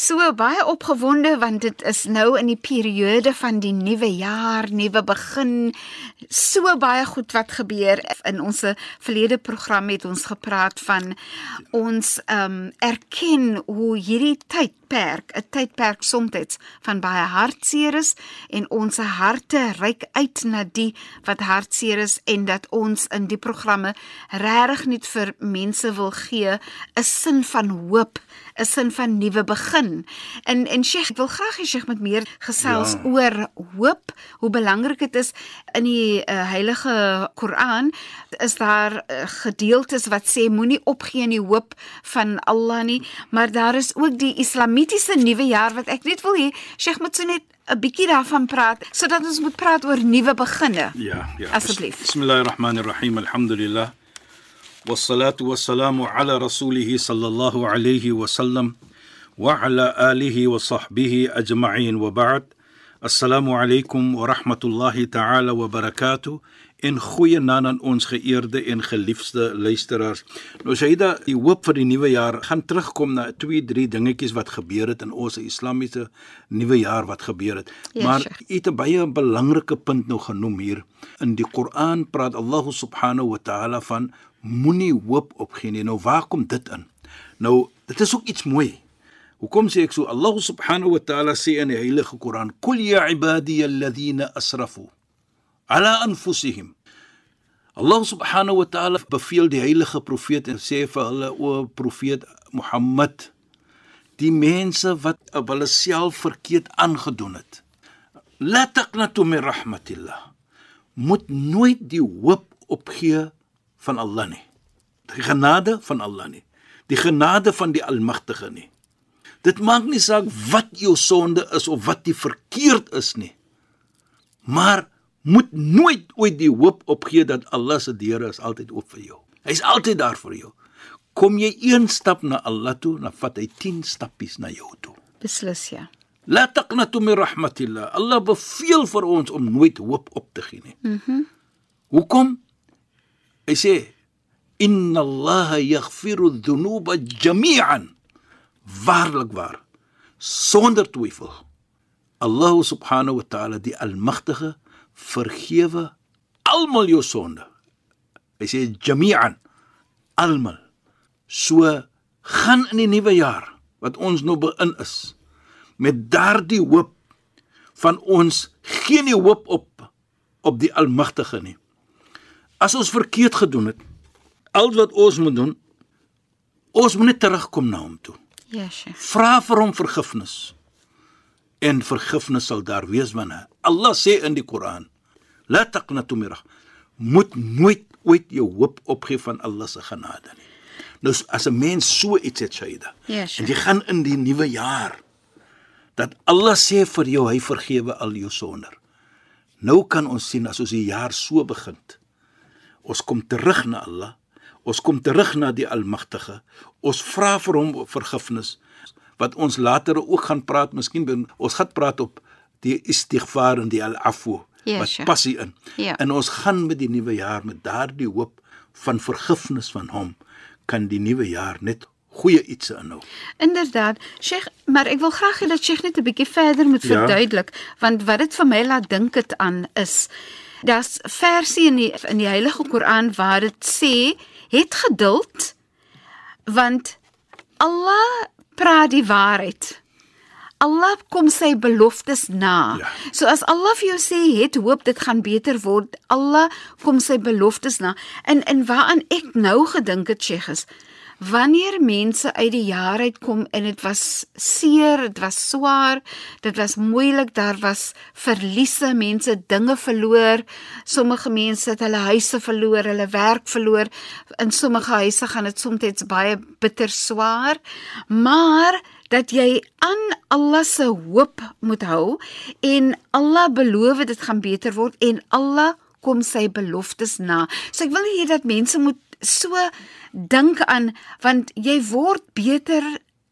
So baie opgewonde want dit is nou in die periode van die nuwe jaar, nuwe begin. So baie goed wat gebeur. In ons verlede program het ons gepraat van ons ehm um, erken hoe hierdie tydperk, 'n tydperk soms van baie hartseer is en ons harte reik uit na die wat hartseer is en dat ons in die programme regtig net vir mense wil gee 'n sin van hoop 'n sin van nuwe begin En en Sheikh, ek wil graag hê Sheikh met meer gesels ja. oor hoop, hoe belangrik dit is in die uh, Heilige Koran is daar uh, gedeeltes wat sê moenie opgee in die hoop van Allah nie, maar daar is ook die islamitiese nuwe jaar wat ek net wil hê Sheikh moet so net 'n bietjie daarvan praat sodat ons moet praat oor nuwe beginne. Ja, ja. Asseblief. Bismillahirrahmanirrahim. Alhamdulillah. والصلاة والسلام على رسوله صلى الله عليه وسلم وعلى آله وصحبه أجمعين وبعد السلام عليكم ورحمة الله تعالى وبركاته en goeie naam aan ons geëerde en geliefde luisteraars. Nou Saida, die hoop vir die nuwe jaar gaan terugkom na twee drie dingetjies wat gebeur het in ons Islamiese nuwe jaar wat gebeur het. Ja, maar Sheikh. jy het 'n baie belangrike punt nou genoem hier. In die Koran praat Allah subhanahu wa ta'ala van moenie hoop opgee nie. Nou waar kom dit in? Nou, dit is ook iets mooi. Hoekom sê ek so? Allah subhanahu wa ta'ala sê in die Heilige Koran: "Qul ya ibadiy alladhina asrafu ala anfusihim." Allah subhanahu wa ta'ala beveel die heilige profeet en sê vir hulle o profeet Mohammed die mense wat op hulle self verkeerd aangedoen het la taqnatu min rahmatillah moet nooit die hoop opgee van Allah nie die genade van Allah nie die genade van die almagtige nie dit maak nie saak wat jou sonde is of wat die verkeerd is nie maar moet nooit ooit die hoop opgee dat Allah se deure is altyd oop vir jou. Hy's altyd daar vir jou. Kom jy een stap na Allah toe, dan vat hy 10 stappies na jou toe. Beslis ja. La taqnatu min rahmatillah. Allah beveel vir ons om nooit hoop op te gee nie. Mhm. Mm Hoekom? Hy sê inna Allah yaghfiru dhunuba jami'an. Waarlik waar. Sonder twyfel. Allah subhanahu wa ta'ala die almagtige vergewe almal jou sonde. Hy sê jami'an almal. So gaan in die nuwe jaar wat ons nou bein is met daardie hoop van ons geen nie hoop op op die almagtige nie. As ons verkeerd gedoen het, al wat ons moet doen, ons moet net terugkom na hom toe. Ja, Sheikh. Vra vir hom vergifnis. En vergifnis sal daar wees wanneer Allah sê in die Koran: "La taqnatu min rah." Moet nooit ooit jou hoop opgee van Allah se genade nie. Nou as 'n mens so iets het, Shaida, Ja, en jy gaan in die nuwe jaar dat Allah sê vir jou hy vergewe al jou sonde. Nou kan ons sien as ons die jaar so begin. Ons kom terug na Allah. Ons kom terug na die Almagtige. Ons vra vir hom vergifnis wat ons later ook gaan praat, miskien ons gaan praat op die istighfar en die al-afwu Ja, wat sure. passie in. Ja. En ons gaan met die nuwe jaar met daardie hoop van vergifnis van hom kan die nuwe jaar net goeie iets inhou. Inderdaad, Sheikh, maar ek wil graag hê dat Sheikh net 'n bietjie verder moet Ja. verduidelik, want wat dit vir my laat dink dit aan is daar's versie in die in die Heilige Koran waar dit sê, het geduld want Allah praat die waarheid. Allah kom sy beloftes na. Ja. So as Allah vir jou sê het hoop dit gaan beter word, Allah kom sy beloftes na. En en waaraan ek nou gedink het, Sheikh is wanneer mense uit die jaar uitkom en dit was seer, dit was swaar, dit was moeilik, daar was verliese, mense dinge verloor, sommige mense het hulle huise verloor, hulle werk verloor. In sommige huise gaan dit soms baie bitter swaar, maar dat jy aan Allah se hoop moet hou en Allah beloof dit gaan beter word en Allah kom sy beloftes na. So ek wil nie hê dat mense moet so dink aan want jy word beter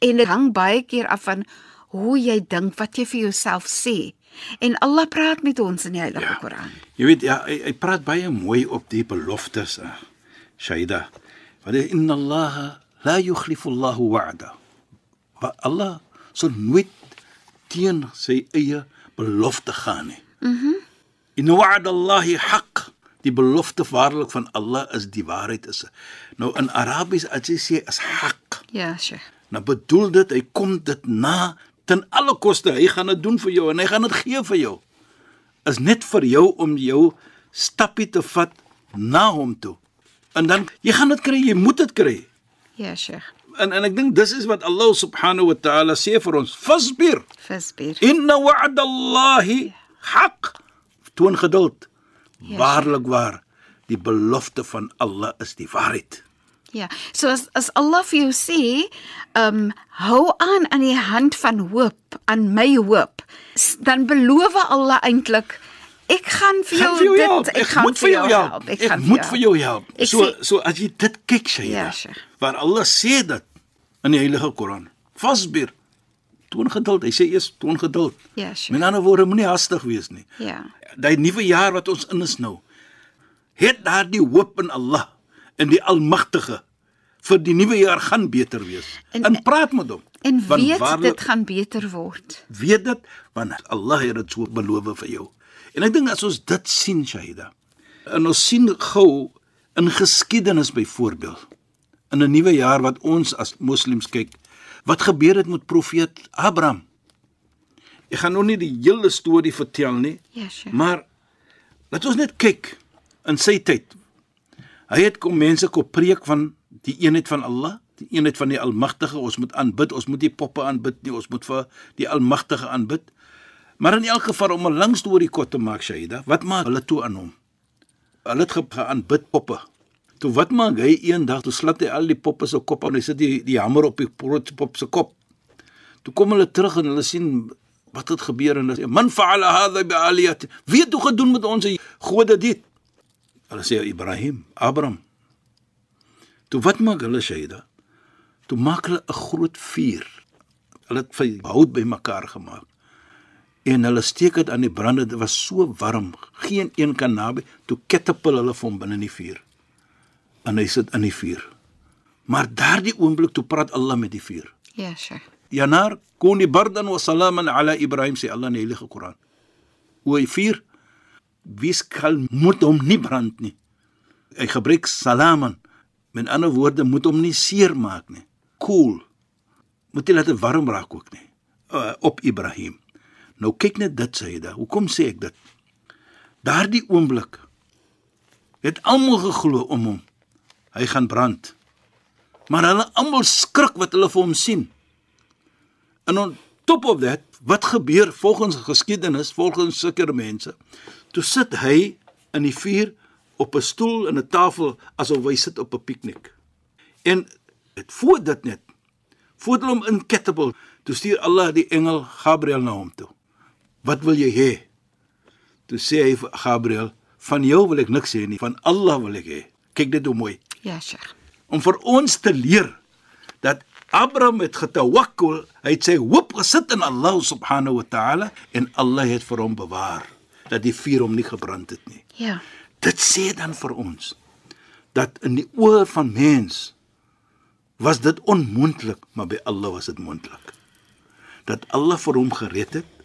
en dit hang baie keer af van hoe jy dink wat jy vir jouself sê. En Allah praat met ons in die Heilige ja. Koran. Jy weet ja, hy, hy praat baie mooi op die beloftes. Uh, Shaida. Want inna Allah la yukhlifu Allah wa'da. Wa Allah sal nooit teen sy eie belofte gaan nie. Mhm. Mm inna wa'da Allah haqq die belofte waarlik van Allah is die waarheid is. Nou in Arabies as jy sê is hak. Ja, sure. Nou bedoel dit hy kom dit na ten alle koste. Hy gaan dit doen vir jou en hy gaan dit gee vir jou. Is net vir jou om jou stappie te vat na hom toe. En dan jy gaan dit kry, jy moet dit kry. Ja, sure. En en ek dink dis is wat Allah subhanahu wa ta'ala sê vir ons. Fasbir. Fasbir. Inna wa'da Allahi haq. Toon geduld. Yes. Waarlik waar, die belofte van Allah is die waarheid. Ja, so as as Allah vir jou sê, ehm um, hou aan aan die hand van hoop, aan my hoop, dan beloof Allah eintlik ek gaan vir jou, vir jou dit help. ek, ek gaan vir jou help. help. Ek, ek moet vir jou help. Ek so sê, so as jy dit kyk sê, ja, waar Allah sê dit in die Heilige Koran. Fasbir. Toon geduld. Hy sê eers toon geduld. Ja, sure. Met ander woorde, moenie hastig wees nie. Ja daai nuwe jaar wat ons in is nou het daardie hoop in Allah in die Almagtige vir die nuwe jaar gaan beter wees. En, en praat met hom. En weet waarlik, dit gaan beter word. Weet dit want Allah het dit so beloof vir jou. En ek dink as ons dit sien Shahida. En ons sien gou in geskiedenis byvoorbeeld in 'n nuwe jaar wat ons as moslems kyk, wat gebeur het met profeet Abraham? Ek gaan nou nie die hele storie vertel nie. Ja, sure. Maar laat ons net kyk in sy tyd. Hy het kom mense kom preek van die eenheid van Allah, die eenheid van die Almagtige. Ons moet aanbid, ons moet nie poppe aanbid nie, ons moet vir die Almagtige aanbid. Maar in elk geval om 'n lang storie kort te maak, Shaida, wat maak hulle toe aan hom? Hulle het geaanbid poppe. Toe wat maak hy eendag, toe slat hy al die poppe se kop aan, hy sit die die hamer op die pop se kop. Toe kom hulle terug en hulle sien wat het gebeur en hulle sê man fa'ala hadha bi aliyat wie het gedoen met ons gode dit? Hulle sê Ibrahim Abraham. Toe wat maak hulle Shaida? Toe maak hulle 'n groot vuur. Hulle het vir hout bymekaar gemaak. En hulle steek dit aan die brande. Dit was so warm. Geen een kan naby. Toe ketapel hulle van binne in die vuur en hy sit in die vuur maar daardie oomblik toe praat Allah met die vuur ja sure Yanar kuni bardan wa salaman ala Ibrahim sê Allah in die Heilige Koran. O vier wie skal moet hom nie brand nie. Hy gebruik salaman. Met ander woorde moet hom nie seer maak nie. Cool. Moet jy laat dit warm raak ook nie. Uh, op Ibrahim. Nou kyk net dit sê hy da. Hoekom sê ek dit? Daardie oomblik het almal geglo om hom. Hy gaan brand. Maar hulle almal skrik wat hulle vir hom sien. En on top of that, wat gebeur volgens geskiedenis, volgens sulke mense? Toe sit hy in die vuur op 'n stoel en 'n tafel asof hy sit op 'n piknik. En dit voor dit net. Voor hom in ketable, toe stuur Allah die engel Gabriël na hom toe. Wat wil jy hê? Toe sê hy vir Gabriël, van jou wil ek niks hê nie, van Allah wil ek hê. Kyk dit hoe mooi. Ja, Sheikh. Om vir ons te leer dat Abraham het getawakkul, hy het sy hoop gesit in Allah subhanahu wa ta'ala en Allah het vir hom bewaar dat die vuur hom nie gebrand het nie. Ja. Dit sê dan vir ons dat in die oë van mens was dit onmoontlik, maar by Allah was dit moontlik. Dat Allah vir hom gered het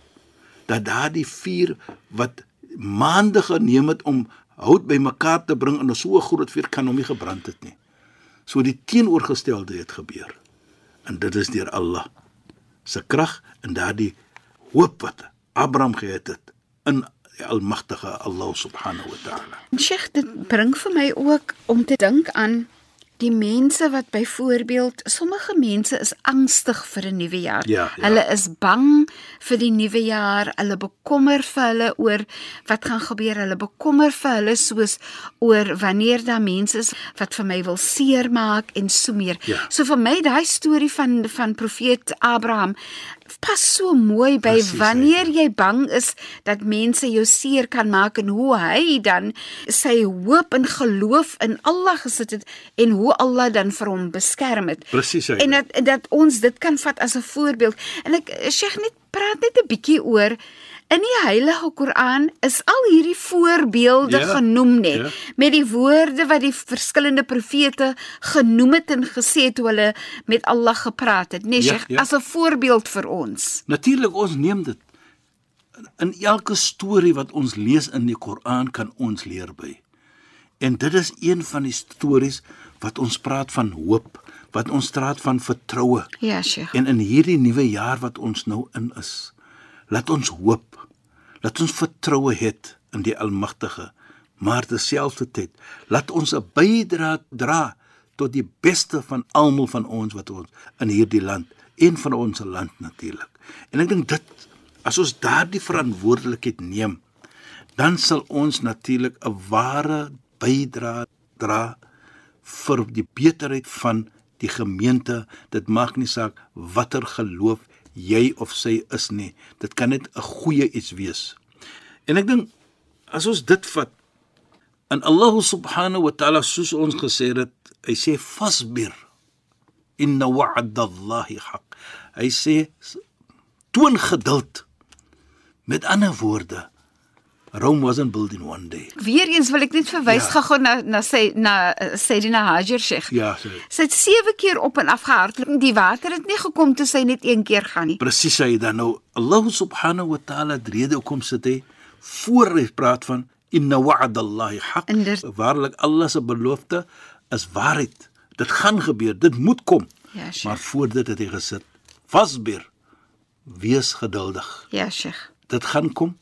dat daardie vuur wat maande geneem het om hout bymekaar te bring in 'n so groot vuur kan hom nie gebrand het nie. So die teenoorgestelde het gebeur en dit is deur Allah se krag en daardie hoop wat Abraham gehad het in die almagtige Allah subhanahu wa ta'ala. Sheikh, dit bring vir my ook om te dink aan die mense wat byvoorbeeld sommige mense is angstig vir 'n nuwe jaar. Ja, ja. Hulle is bang vir die nuwe jaar. Hulle bekommer vir hulle oor wat gaan gebeur. Hulle bekommer vir hulle soos oor wanneer daar mense is wat vir my wil seermaak en so meer. Ja. So vir my daai storie van van profeet Abraham pas so mooi by Presies, wanneer jy bang is dat mense jou seer kan maak en hoe hy dan sy hoop en geloof in Allah gesit het en hoe Allah dan vir hom beskerm het. Presies. En dat dat ons dit kan vat as 'n voorbeeld. En ek Sheikh net praat net 'n bietjie oor in die Heilige Koran is al hierdie voorbeelde Ja, genoem net ja. met die woorde wat die verskillende profete genoem het en gesê het hoe hulle met Allah gepraat het, nee Ja, Sheikh, ja. as 'n voorbeeld vir ons. Natuurlik ons neem dit in elke storie wat ons lees in die Koran kan ons leer by. En dit is een van die stories wat ons praat van hoop, wat ons praat van vertroue. Ja, Sheikh. En in hierdie nuwe jaar wat ons nou in is, laat ons hoop, laat ons vertroue het in die Almagtige, maar terselfdertyd laat ons 'n bydrae dra tot die beste van almal van ons wat ons in hierdie land en van ons land natuurlik. En ek dink dit as ons daardie verantwoordelikheid neem, dan sal ons natuurlik 'n ware bydrae dra vir die beterheid van die gemeente. Dit maak nie saak watter geloof jy of sy is nie. Dit kan net 'n goeie iets wees. En ek dink as ons dit vat en Allah subhanahu wa ta'ala soos ons gesê het, hy sê fasbir inna wa'da Allahi haq. Hy sê toon geduld. Met ander woorde, Rome wasn't built in one day. Weereens wil ek net verwys Ja. gou na na sy na uh, Sayyidina Hajar Sheikh. Ja, sê. Sy het 7 keer op en af gehardloop. Die water het nie gekom toe sy net een keer gaan nie. Presies hy dan nou Allah subhanahu wa ta'ala het rede hoekom sit hy voor hy praat van inna wa'da Allahi haq. Waarlik Allah se belofte is waarheid. Dit gaan gebeur, dit moet kom. Ja, Sheikh. maar voor dit het hy gesit. Fasbir. Wees geduldig. Ja, Sheikh. Dit gaan kom.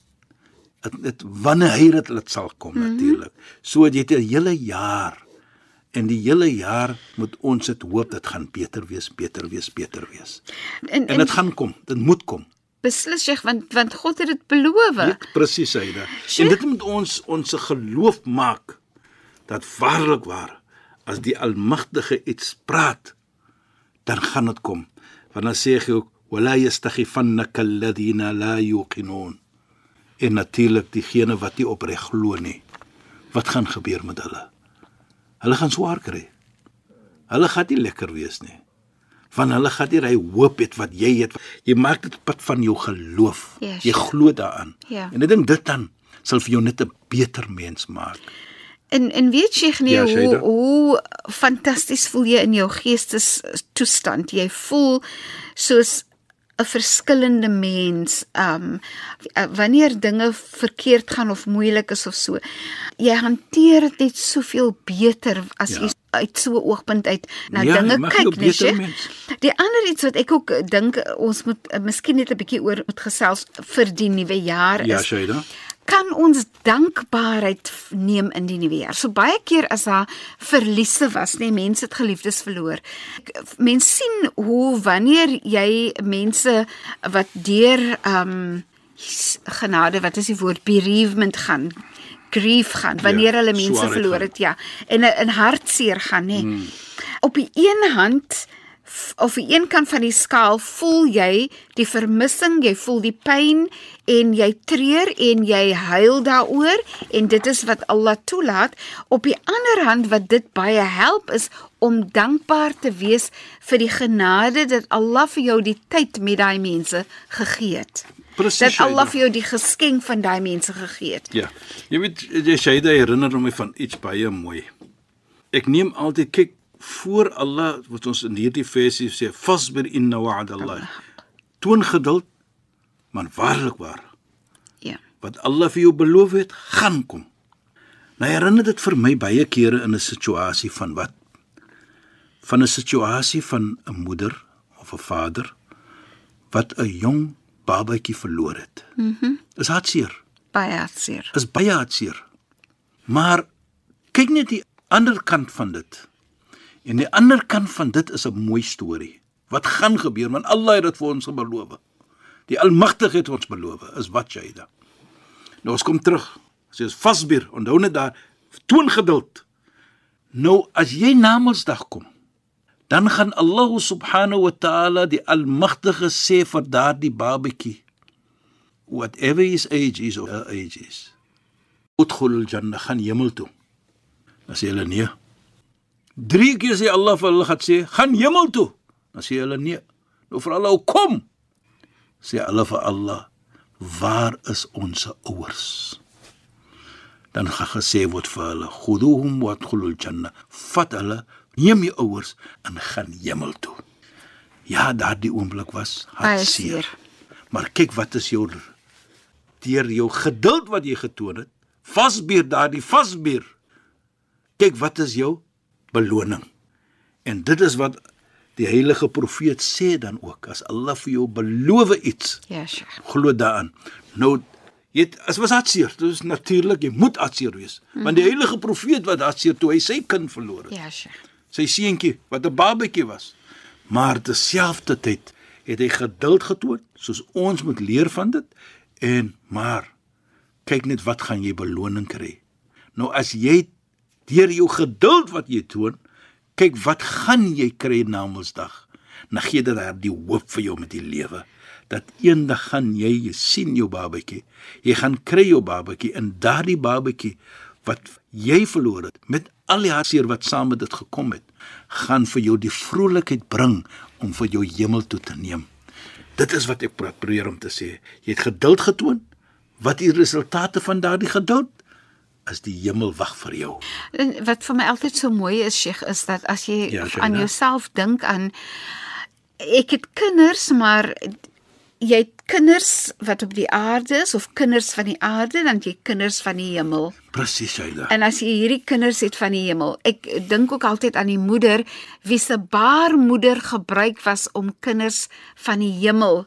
Dit dit wanneer hy dit dit sal kom mm -hmm. natuurlik. So jy het 'n hele jaar en die hele jaar moet ons dit hoop dit gaan beter wees, beter wees, beter wees. En, En dit gaan kom. Dit moet kom. beslis Sheikh want want God het dit beloof. Ja, presies hyde. Sjoe. En dit moet ons ons geloof maak dat waarlik waar as die Almagtige iets praat, dan gaan dit kom. Want dan sê hy ook wala yastaghifannaka alladhina la yuqinun. En natuurlik diegene wat nie opreg glo nie. Wat gaan gebeur met hulle? Hulle gaan swaar kry. Hulle gaan nie lekker wees nie. Van hulle gaan nie hy hoop het wat jy het. Jy maak dit pad van jou geloof. Ja, jy glo daaraan. Ja. En ek dink dit dan sal vir jou net 'n beter mens maak. En en weet jy nie Ja, hoe hoe fantasties voel jy in jou geestes toestand. Jy voel soos 'n verskillende mens. Um uh, wanneer dinge verkeerd gaan of moeilik is of so. Jy hanteer dit net soveel beter as Ja. jy uit so 'n oogpunt uit na Ja, dinge kyk, Sheikh. mens. Die ander iets wat ek ook dink ons moet uh, miskien net 'n bietjie oor moet gesels vir die nuwe jaar Ja, is Shaida. Kan ons dankbaarheid neem in die nuwe jaar. So baie keer as daar verliese was, nê, mense het geliefdes verloor. Mense sien hoe wanneer jy mense wat deur ehm um, genade, wat is die woord bereavement gaan, grief gaan, wanneer Ja, hulle mense verloor het, ja, en 'n hartseer gaan, nê. Hmm. Op die een hand of die een kant van die skaal voel jy die vermissing, jy voel die pyn en jy treur en jy huil daaroor en dit is wat Allah toelaat. Op die ander hand wat dit baie help is om dankbaar te wees vir die genade dat Allah vir jou die tyd met daai mense gegee het. Presies, Dat Allah vir jou die geskenk van daai mense gegee het. Ja. Jy weet jy Shaida herinner my van iets baie mooi. Ek neem altyd kyk voor Allah wat ons in hierdie versie sê fasbir inna wa'da Allah. Toon geduld, maar waarlik waar Ja. wat Allah vir jou beloof het, gaan kom. Nou herinner dit vir my baie kere in 'n situasie van wat? Van 'n situasie van 'n moeder of 'n vader wat 'n jong babatjie verloor het. Mhm. Mm is hartseer. Baie hartseer. Is baie hartseer. Maar kyk net die ander kant van dit. En die ander kant van dit is 'n mooi storie. Wat gaan gebeur want Allah het dit vir ons beloof. Die Almagtige het ons beloof. Is wat jy da. Nou ons kom terug. Sê ons vasbier. Onthou net daar toon geduld. Nou as jy na Mondsdag kom, dan gaan Allah subhanahu wa ta'ala die Almagtige sê vir daardie babatjie whatever his age is of her age is. Udkhul al-jannah gaan hemel toe. Dan sê hulle nee. Drie keer sê Allah vir hulle gaan sê gaan hemel toe. Dan sê hulle nee. Nou vir hulle kom. Sê hulle vir Allah waar is ons ouers? Dan gaan gesê word vir hulle khuduhum wadkhulul jannah. Vat hulle neem jou ouers en gaan hemel toe. Ja, daardie oomblik was hartseer. Maar kyk wat is jou deur jou geduld wat jy getoon het, vasbeer daardie vasbeer kyk wat is jou beloning. En dit is wat die heilige profeet sê dan ook as Allah vir jou beloof iets. Ja, Sheikh. Glo daaraan. Nou jy as was hartseer, dit is natuurlik jy moet hartseer wees. Mm -hmm. Want die heilige profeet wat hartseer toe hy sy kind verloor het. Ja, Sheikh. Sy seentjie wat 'n babatjie was. Maar terselfdertyd het hy geduld getoon soos ons moet leer van dit en maar kyk net wat gaan jy beloning kry. Nou as jy deur jou geduld wat jy toon, kyk wat gaan jy kry na Mondsdag. Na gee dit daar die hoop vir jou met die lewe dat eendag gaan jy, jy sien jou babatjie. Jy gaan kry jou babatjie en daardie babatjie wat jy verloor het met al die hartseer wat saam met dit gekom het, gaan vir jou die vrolikheid bring om vir jou hemel toe te neem. Dit is wat ek probeer om te sê. Jy het geduld getoon. Wat is die resultate van daardie geduld? As die hemel wag vir jou. En wat vir my altyd so mooi is, Sheikh, is dat as jy ja, aan jouself dink aan ek het kinders, maar jy het kinders wat op die aarde is of kinders van die aarde dan jy kinders van die hemel. Presies, Aida. En as jy hierdie kinders het van die hemel, ek dink ook altyd aan die moeder wie se baarmoeder gebruik was om kinders van die hemel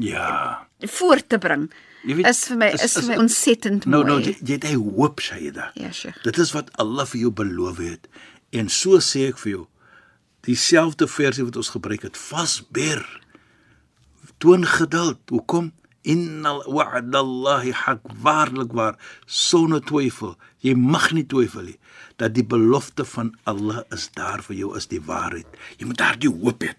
ja voort te bring. Jy weet, is vir my is, is vir my ontsettend nou, mooi. Nou nou jy het hy hoop sê jy da. Ja, Sheikh. Dit is wat Allah vir jou beloof het. En so sê ek vir jou dieselfde versie wat ons gebruik het, vasber. Toon geduld. Hoekom? Innal wa'dallahi haq waarlik waar sonder twyfel. Jy mag nie twyfel nie dat die belofte van Allah is daar vir jou is die waarheid. Jy moet daardie hoop hê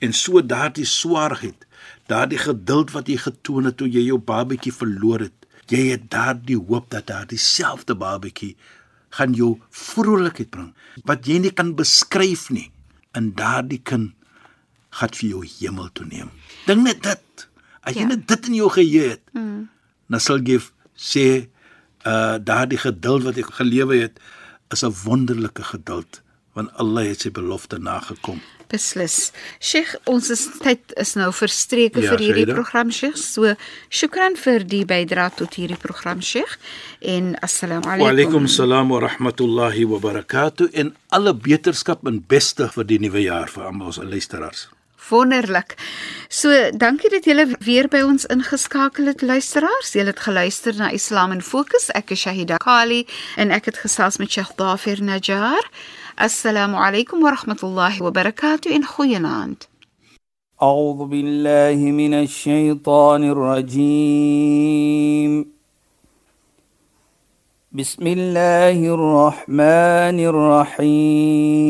en so daardie swaarheid daardie geduld wat jy getoon het toe jy jou babatjie verloor het. Jy het daardie hoop dat daardie selfde babatjie gaan jou vrolikheid bring wat jy nie kan beskryf nie. In daardie kind gaan vir jou hemel toe neem. Dink net dit. As jy ja. net dit in jou geheue het, mm. dan sal jy sê uh daardie geduld wat ek gelewe het is 'n wonderlike geduld want Allah het sy belofte nagekom. Beslis. Sheikh, ons is, tyd is nou verstreke ja, vir hierdie Shaida. program, Sheikh. So, shukran vir die bydrae tot hierdie program, Sheikh. En assalamu alaykum. Wa alaykum salaam wa rahmatullahi wa barakatuh en alle beterskap en beste vir die nuwe jaar vir almal ons luisteraars. Wonderlik. So, dankie dat julle weer by ons ingeskakel het luisteraars. Julle het geluister na Islam in Fokus. Ek is Shahida Kali en ek het gesels met Sheikh Dafir Najjar. السلام عليكم ورحمة الله وبركاته إن خيناند أعوذ بالله من الشيطان الرجيم بسم الله الرحمن الرحيم